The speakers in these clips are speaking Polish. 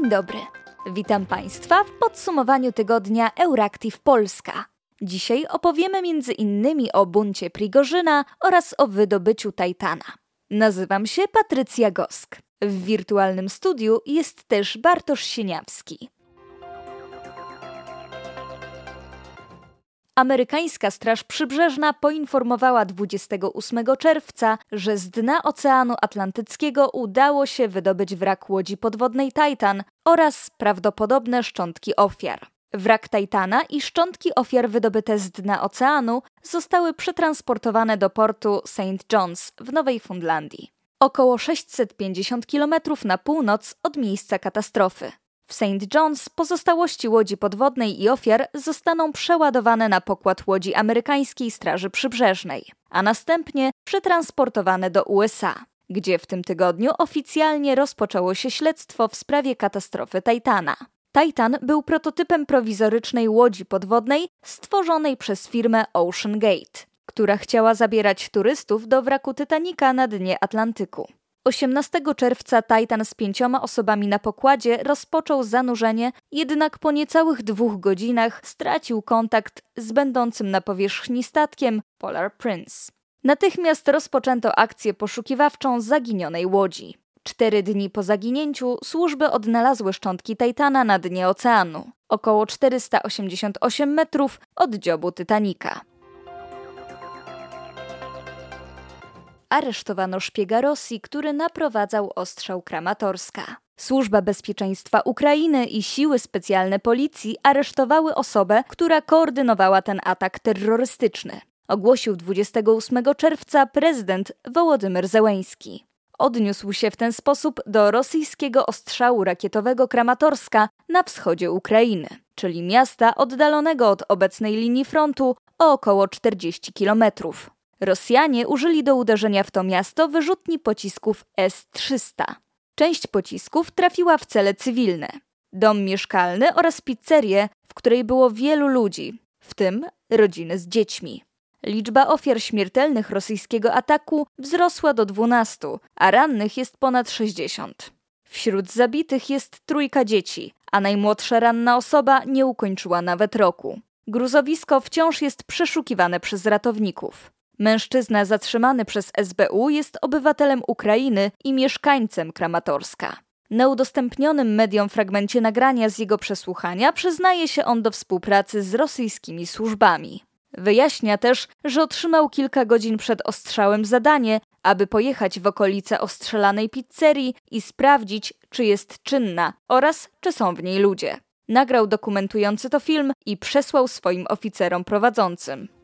Dzień dobry. Witam Państwa w podsumowaniu tygodnia Euractiv Polska. Dzisiaj opowiemy między innymi o buncie Prigorzyna oraz o wydobyciu Titana. Nazywam się Patrycja Gosk. W wirtualnym studiu jest też Bartosz Sieniawski. Amerykańska Straż Przybrzeżna poinformowała 28 czerwca, że z dna Oceanu Atlantyckiego udało się wydobyć wrak łodzi podwodnej Titan oraz prawdopodobne szczątki ofiar. Wrak Titana i szczątki ofiar wydobyte z dna oceanu zostały przetransportowane do portu St. John's w Nowej Fundlandii, około 650 km na północ od miejsca katastrofy. W St. John's pozostałości łodzi podwodnej i ofiar zostaną przeładowane na pokład łodzi amerykańskiej Straży Przybrzeżnej, a następnie przetransportowane do USA, gdzie w tym tygodniu oficjalnie rozpoczęło się śledztwo w sprawie katastrofy Titana. Titan był prototypem prowizorycznej łodzi podwodnej stworzonej przez firmę Ocean Gate, która chciała zabierać turystów do wraku Titanica na dnie Atlantyku. 18 czerwca Titan z pięcioma osobami na pokładzie rozpoczął zanurzenie, jednak po niecałych dwóch godzinach stracił kontakt z będącym na powierzchni statkiem Polar Prince. Natychmiast rozpoczęto akcję poszukiwawczą zaginionej łodzi. Cztery dni po zaginięciu służby odnalazły szczątki Titana na dnie oceanu, około 488 metrów od dziobu Titanica. Aresztowano szpiega Rosji, który naprowadzał ostrzał Kramatorska. Służba Bezpieczeństwa Ukrainy i siły specjalne policji aresztowały osobę, która koordynowała ten atak terrorystyczny. Ogłosił 28 czerwca prezydent Wołodymyr Zełęński. Odniósł się w ten sposób do rosyjskiego ostrzału rakietowego Kramatorska na wschodzie Ukrainy, czyli miasta oddalonego od obecnej linii frontu o około 40 kilometrów. Rosjanie użyli do uderzenia w to miasto wyrzutni pocisków S-300. Część pocisków trafiła w cele cywilne. Dom mieszkalny oraz pizzerię, w której było wielu ludzi, w tym rodziny z dziećmi. Liczba ofiar śmiertelnych rosyjskiego ataku wzrosła do 12, a rannych jest ponad 60. Wśród zabitych jest trójka dzieci, a najmłodsza ranna osoba nie ukończyła nawet roku. Gruzowisko wciąż jest przeszukiwane przez ratowników. Mężczyzna zatrzymany przez SBU jest obywatelem Ukrainy i mieszkańcem Kramatorska. Na udostępnionym mediom fragmencie nagrania z jego przesłuchania przyznaje się on do współpracy z rosyjskimi służbami. Wyjaśnia też, że otrzymał kilka godzin przed ostrzałem zadanie, aby pojechać w okolice ostrzelanej pizzerii i sprawdzić, czy jest czynna oraz czy są w niej ludzie. Nagrał dokumentujący to film i przesłał swoim oficerom prowadzącym.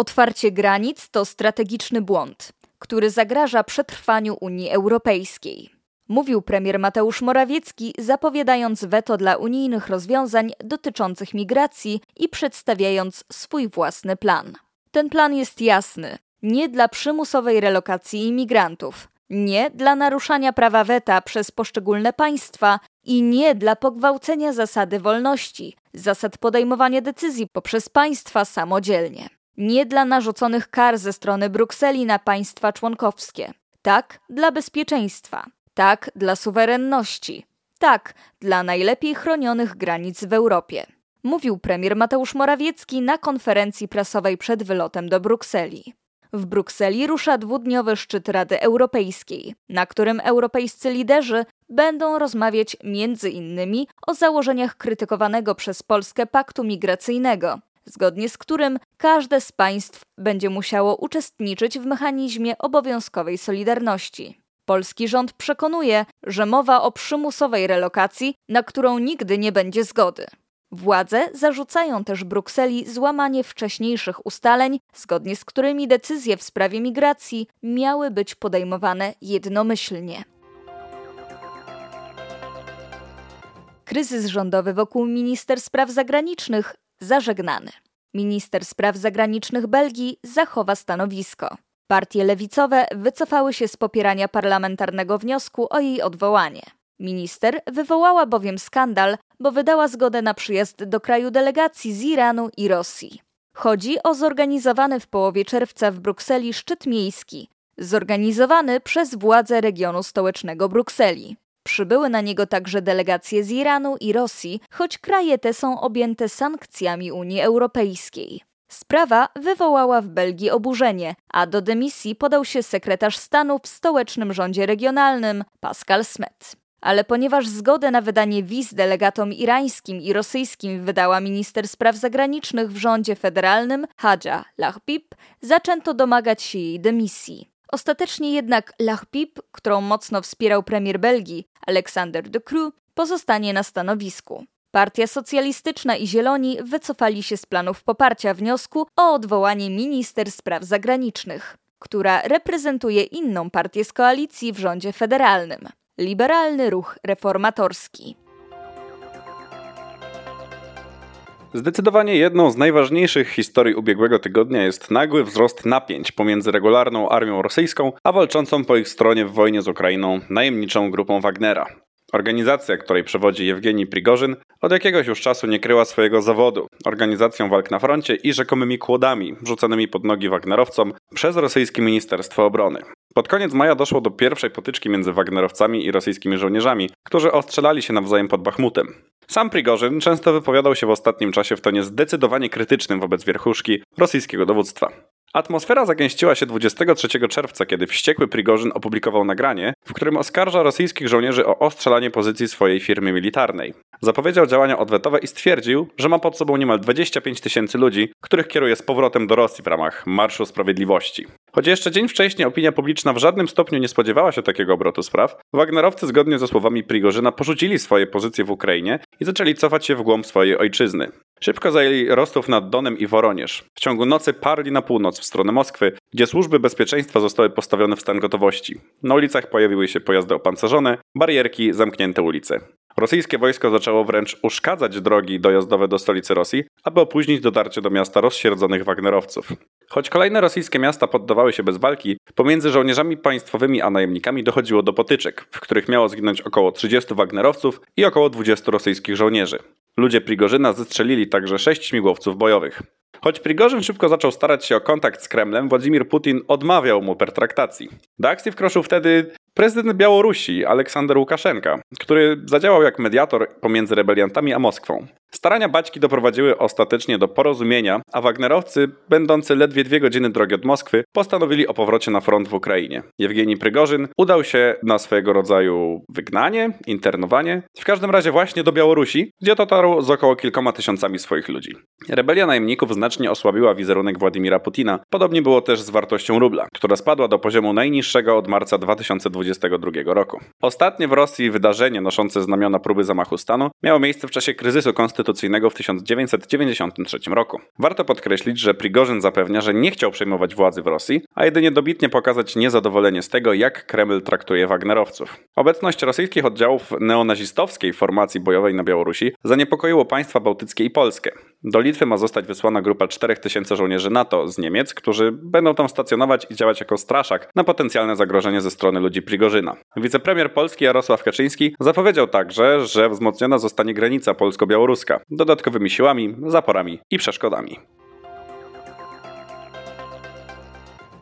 Otwarcie granic to strategiczny błąd, który zagraża przetrwaniu Unii Europejskiej. Mówił premier Mateusz Morawiecki, zapowiadając weto dla unijnych rozwiązań dotyczących migracji i przedstawiając swój własny plan. Ten plan jest jasny: nie dla przymusowej relokacji imigrantów, nie dla naruszania prawa weta przez poszczególne państwa i nie dla pogwałcenia zasady wolności, zasad podejmowania decyzji poprzez państwa samodzielnie nie dla narzuconych kar ze strony Brukseli na państwa członkowskie. Tak, dla bezpieczeństwa. Tak, dla suwerenności. Tak, dla najlepiej chronionych granic w Europie. Mówił premier Mateusz Morawiecki na konferencji prasowej przed wylotem do Brukseli. W Brukseli rusza dwudniowy szczyt Rady Europejskiej, na którym europejscy liderzy będą rozmawiać między innymi o założeniach krytykowanego przez Polskę paktu migracyjnego, zgodnie z którym każde z państw będzie musiało uczestniczyć w mechanizmie obowiązkowej solidarności. Polski rząd przekonuje, że mowa o przymusowej relokacji, na którą nigdy nie będzie zgody. Władze zarzucają też Brukseli złamanie wcześniejszych ustaleń, zgodnie z którymi decyzje w sprawie migracji miały być podejmowane jednomyślnie. Kryzys rządowy wokół minister spraw zagranicznych zażegnany. Minister spraw zagranicznych Belgii zachowa stanowisko. Partie lewicowe wycofały się z popierania parlamentarnego wniosku o jej odwołanie. Minister wywołała bowiem skandal, bo wydała zgodę na przyjazd do kraju delegacji z Iranu i Rosji. Chodzi o zorganizowany w połowie czerwca w Brukseli szczyt miejski, zorganizowany przez władze regionu stołecznego Brukseli. Przybyły na niego także delegacje z Iranu i Rosji, choć kraje te są objęte sankcjami Unii Europejskiej. Sprawa wywołała w Belgii oburzenie, a do dymisji podał się sekretarz stanu w stołecznym rządzie regionalnym Pascal Smet. Ale ponieważ zgodę na wydanie wiz delegatom irańskim i rosyjskim wydała minister spraw zagranicznych w rządzie federalnym Hadja Lahbib, zaczęto domagać się jej dymisji. Ostatecznie jednak Lahbib, którą mocno wspierał premier Belgii Alexander de Croo, pozostanie na stanowisku. Partia Socjalistyczna i Zieloni wycofali się z planów poparcia wniosku o odwołanie minister spraw zagranicznych, która reprezentuje inną partię z koalicji w rządzie federalnym liberalny ruch reformatorski. Zdecydowanie jedną z najważniejszych historii ubiegłego tygodnia jest nagły wzrost napięć pomiędzy regularną armią rosyjską a walczącą po ich stronie w wojnie z Ukrainą najemniczą grupą Wagnera. Organizacja, której przewodzi Jewgeni Prigorzyn, od jakiegoś już czasu nie kryła swojego zawodu organizacją walk na froncie i rzekomymi kłodami rzuconymi pod nogi Wagnerowcom przez rosyjskie Ministerstwo Obrony. Pod koniec maja doszło do pierwszej potyczki między Wagnerowcami i rosyjskimi żołnierzami, którzy ostrzelali się nawzajem pod Bachmutem. Sam Prigorzyn często wypowiadał się w ostatnim czasie w tonie zdecydowanie krytycznym wobec wierchuszki rosyjskiego dowództwa. Atmosfera zagęściła się 23 czerwca, kiedy wściekły Prigorzyn opublikował nagranie, w którym oskarża rosyjskich żołnierzy o ostrzelanie pozycji swojej firmy militarnej. Zapowiedział działania odwetowe i stwierdził, że ma pod sobą niemal 25 tysięcy ludzi, których kieruje z powrotem do Rosji w ramach Marszu Sprawiedliwości. Choć jeszcze dzień wcześniej opinia publiczna w żadnym stopniu nie spodziewała się takiego obrotu spraw, Wagnerowcy zgodnie ze słowami Prigorzyna porzucili swoje pozycje w Ukrainie i zaczęli cofać się w głąb swojej ojczyzny. Szybko zajęli Rostów nad Donem i Woronież. W ciągu nocy parli na północ w stronę Moskwy, gdzie służby bezpieczeństwa zostały postawione w stan gotowości. Na ulicach pojawiły się pojazdy opancerzone, barierki, zamknięte ulice. Rosyjskie wojsko zaczęło wręcz uszkadzać drogi dojazdowe do stolicy Rosji, aby opóźnić dotarcie do miasta rozsierdzonych Wagnerowców. Choć kolejne rosyjskie miasta poddawały się bez walki, pomiędzy żołnierzami państwowymi a najemnikami dochodziło do potyczek, w których miało zginąć około 30 Wagnerowców i około 20 rosyjskich żołnierzy. Ludzie Prigorzyna zestrzelili także sześć śmigłowców bojowych. Choć Prigorzyn szybko zaczął starać się o kontakt z Kremlem, Władimir Putin odmawiał mu pertraktacji. Do akcji wkroczył wtedy prezydent Białorusi Aleksander Łukaszenka, który zadziałał jak mediator pomiędzy rebeliantami a Moskwą. Starania Baćki doprowadziły ostatecznie do porozumienia, a Wagnerowcy, będący ledwie dwie godziny drogi od Moskwy, postanowili o powrocie na front w Ukrainie. Jewgeni Prygorzyn udał się na swojego rodzaju wygnanie, internowanie, w każdym razie właśnie do Białorusi, gdzie dotarł z około kilkoma tysiącami swoich ludzi. Rebelia najemników znacznie osłabiła wizerunek Władimira Putina. Podobnie było też z wartością rubla, która spadła do poziomu najniższego od marca 2022 roku. Ostatnie w Rosji wydarzenie noszące znamiona próby zamachu stanu miało miejsce w czasie kryzysu konstytucyjnego w 1993 roku. Warto podkreślić, że Prigorzyn zapewnia, że nie chciał przejmować władzy w Rosji, a jedynie dobitnie pokazać niezadowolenie z tego, jak Kreml traktuje Wagnerowców. Obecność rosyjskich oddziałów neonazistowskiej formacji bojowej na Białorusi zaniepokoiło państwa bałtyckie i Polskę. Do Litwy ma zostać wysłana grupa 4000 żołnierzy NATO z Niemiec, którzy będą tam stacjonować i działać jako straszak na potencjalne zagrożenie ze strony ludzi Prigorzyna. Wicepremier Polski Jarosław Kaczyński zapowiedział także, że wzmocniona zostanie granica polsko-białoruska dodatkowymi siłami, zaporami i przeszkodami.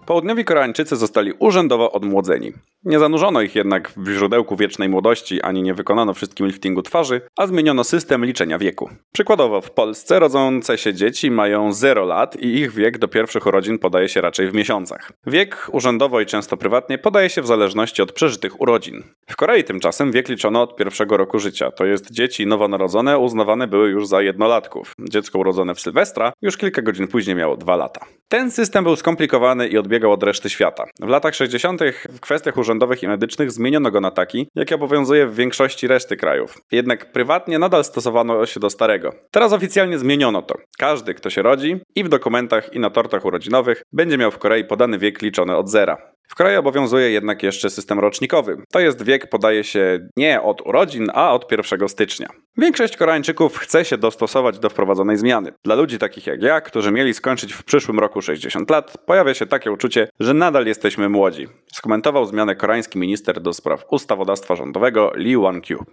Południowi Koreańczycy zostali urzędowo odmłodzeni. Nie zanurzono ich jednak w źródełku wiecznej młodości, ani nie wykonano wszystkim liftingu twarzy, a zmieniono system liczenia wieku. Przykładowo w Polsce rodzące się dzieci mają 0 lat i ich wiek do pierwszych urodzin podaje się raczej w miesiącach. Wiek urzędowo i często prywatnie podaje się w zależności od przeżytych urodzin. W Korei tymczasem wiek liczono od pierwszego roku życia, to jest dzieci nowonarodzone uznawane były już za jednolatków. Dziecko urodzone w Sylwestra już kilka godzin później miało 2 lata. Ten system był skomplikowany i odbiegał od reszty świata. W latach 60. w kwestiach urzędowych i medycznych zmieniono go na taki, jaki obowiązuje w większości reszty krajów. Jednak prywatnie nadal stosowano się do starego. Teraz oficjalnie zmieniono to. Każdy, kto się rodzi i w dokumentach i na tortach urodzinowych będzie miał w Korei podany wiek liczony od zera. W kraju obowiązuje jednak jeszcze system rocznikowy. To jest wiek podaje się nie od urodzin, a od 1 stycznia. Większość Koreańczyków chce się dostosować do wprowadzonej zmiany. Dla ludzi takich jak ja, którzy mieli skończyć w przyszłym roku 60 lat, pojawia się takie uczucie, że nadal jesteśmy młodzi. Skomentował zmianę koreański minister do spraw ustawodawstwa rządowego Lee Wan-kyu.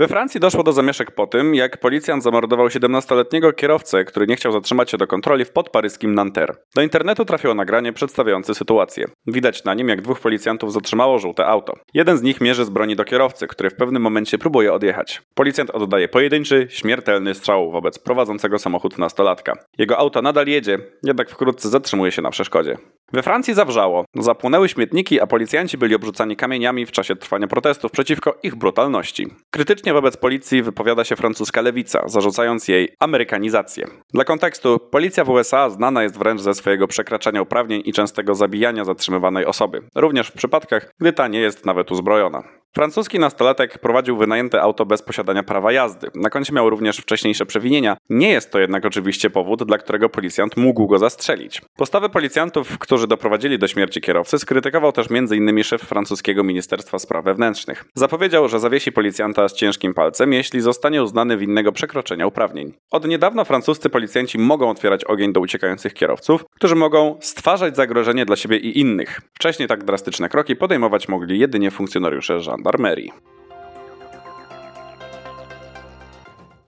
We Francji doszło do zamieszek po tym, jak policjant zamordował 17-letniego kierowcę, który nie chciał zatrzymać się do kontroli w podparyskim Nanterre. Do internetu trafiło nagranie przedstawiające sytuację. Widać na nim, jak dwóch policjantów zatrzymało żółte auto. Jeden z nich mierzy z broni do kierowcy, który w pewnym momencie próbuje odjechać. Policjant oddaje pojedynczy, śmiertelny strzał wobec prowadzącego samochód nastolatka. Jego auto nadal jedzie, jednak wkrótce zatrzymuje się na przeszkodzie. We Francji zawrzało, zapłonęły śmietniki, a policjanci byli obrzucani kamieniami w czasie trwania protestów przeciwko ich brutalności. Krytycznie wobec policji wypowiada się francuska lewica, zarzucając jej amerykanizację. Dla kontekstu, policja w USA znana jest wręcz ze swojego przekraczania uprawnień i częstego zabijania zatrzymywanej osoby, również w przypadkach, gdy ta nie jest nawet uzbrojona. Francuski nastolatek prowadził wynajęte auto bez posiadania prawa jazdy. Na koncie miał również wcześniejsze przewinienia. Nie jest to jednak oczywiście powód, dla którego policjant mógł go zastrzelić. Postawę policjantów, którzy doprowadzili do śmierci kierowcy, skrytykował też m.in. szef francuskiego Ministerstwa Spraw Wewnętrznych. Zapowiedział, że zawiesi policjanta z ciężkim palcem, jeśli zostanie uznany winnego przekroczenia uprawnień. Od niedawna francuscy policjanci mogą otwierać ogień do uciekających kierowców, którzy mogą stwarzać zagrożenie dla siebie i innych. Wcześniej tak drastyczne kroki podejmować mogli jedynie funkcjonariusze żandarmerii.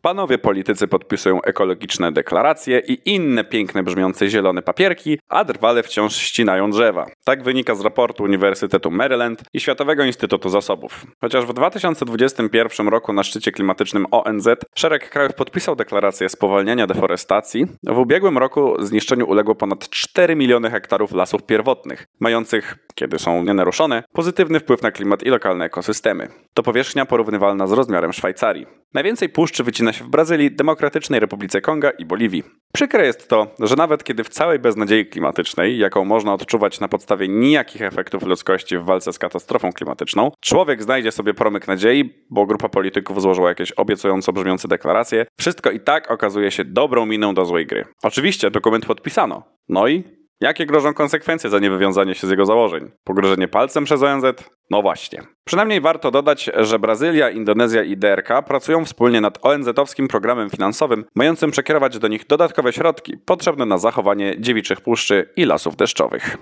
Panowie politycy podpisują ekologiczne deklaracje i inne piękne brzmiące zielone papierki, a drwale wciąż ścinają drzewa. Tak wynika z raportu Uniwersytetu Maryland i Światowego Instytutu Zasobów. Chociaż w 2021 roku na szczycie klimatycznym ONZ szereg krajów podpisał deklarację spowalniania deforestacji, w ubiegłym roku zniszczeniu uległo ponad 4 miliony hektarów lasów pierwotnych, mających, kiedy są nienaruszone, pozytywny wpływ na klimat i lokalne ekosystemy. To powierzchnia porównywalna z rozmiarem Szwajcarii. Najwięcej puszczy wycina się w Brazylii, Demokratycznej Republice Konga i Boliwii. Przykre jest to, że nawet kiedy w całej beznadziei klimatycznej, jaką można odczuwać na podstawie nijakich efektów ludzkości w walce z katastrofą klimatyczną, człowiek znajdzie sobie promyk nadziei, bo grupa polityków złożyła jakieś obiecująco brzmiące deklaracje, wszystko i tak okazuje się dobrą miną do złej gry. Oczywiście dokument podpisano. No i Jakie grożą konsekwencje za niewywiązanie się z jego założeń? Pogrożenie palcem przez ONZ? No właśnie. Przynajmniej warto dodać, że Brazylia, Indonezja i DRK pracują wspólnie nad ONZ-owskim programem finansowym, mającym przekierować do nich dodatkowe środki potrzebne na zachowanie dziewiczych puszczy i lasów deszczowych.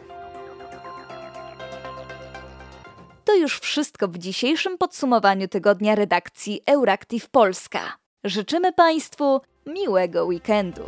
To już wszystko w dzisiejszym podsumowaniu tygodnia redakcji Euractiv Polska. Życzymy Państwu miłego weekendu.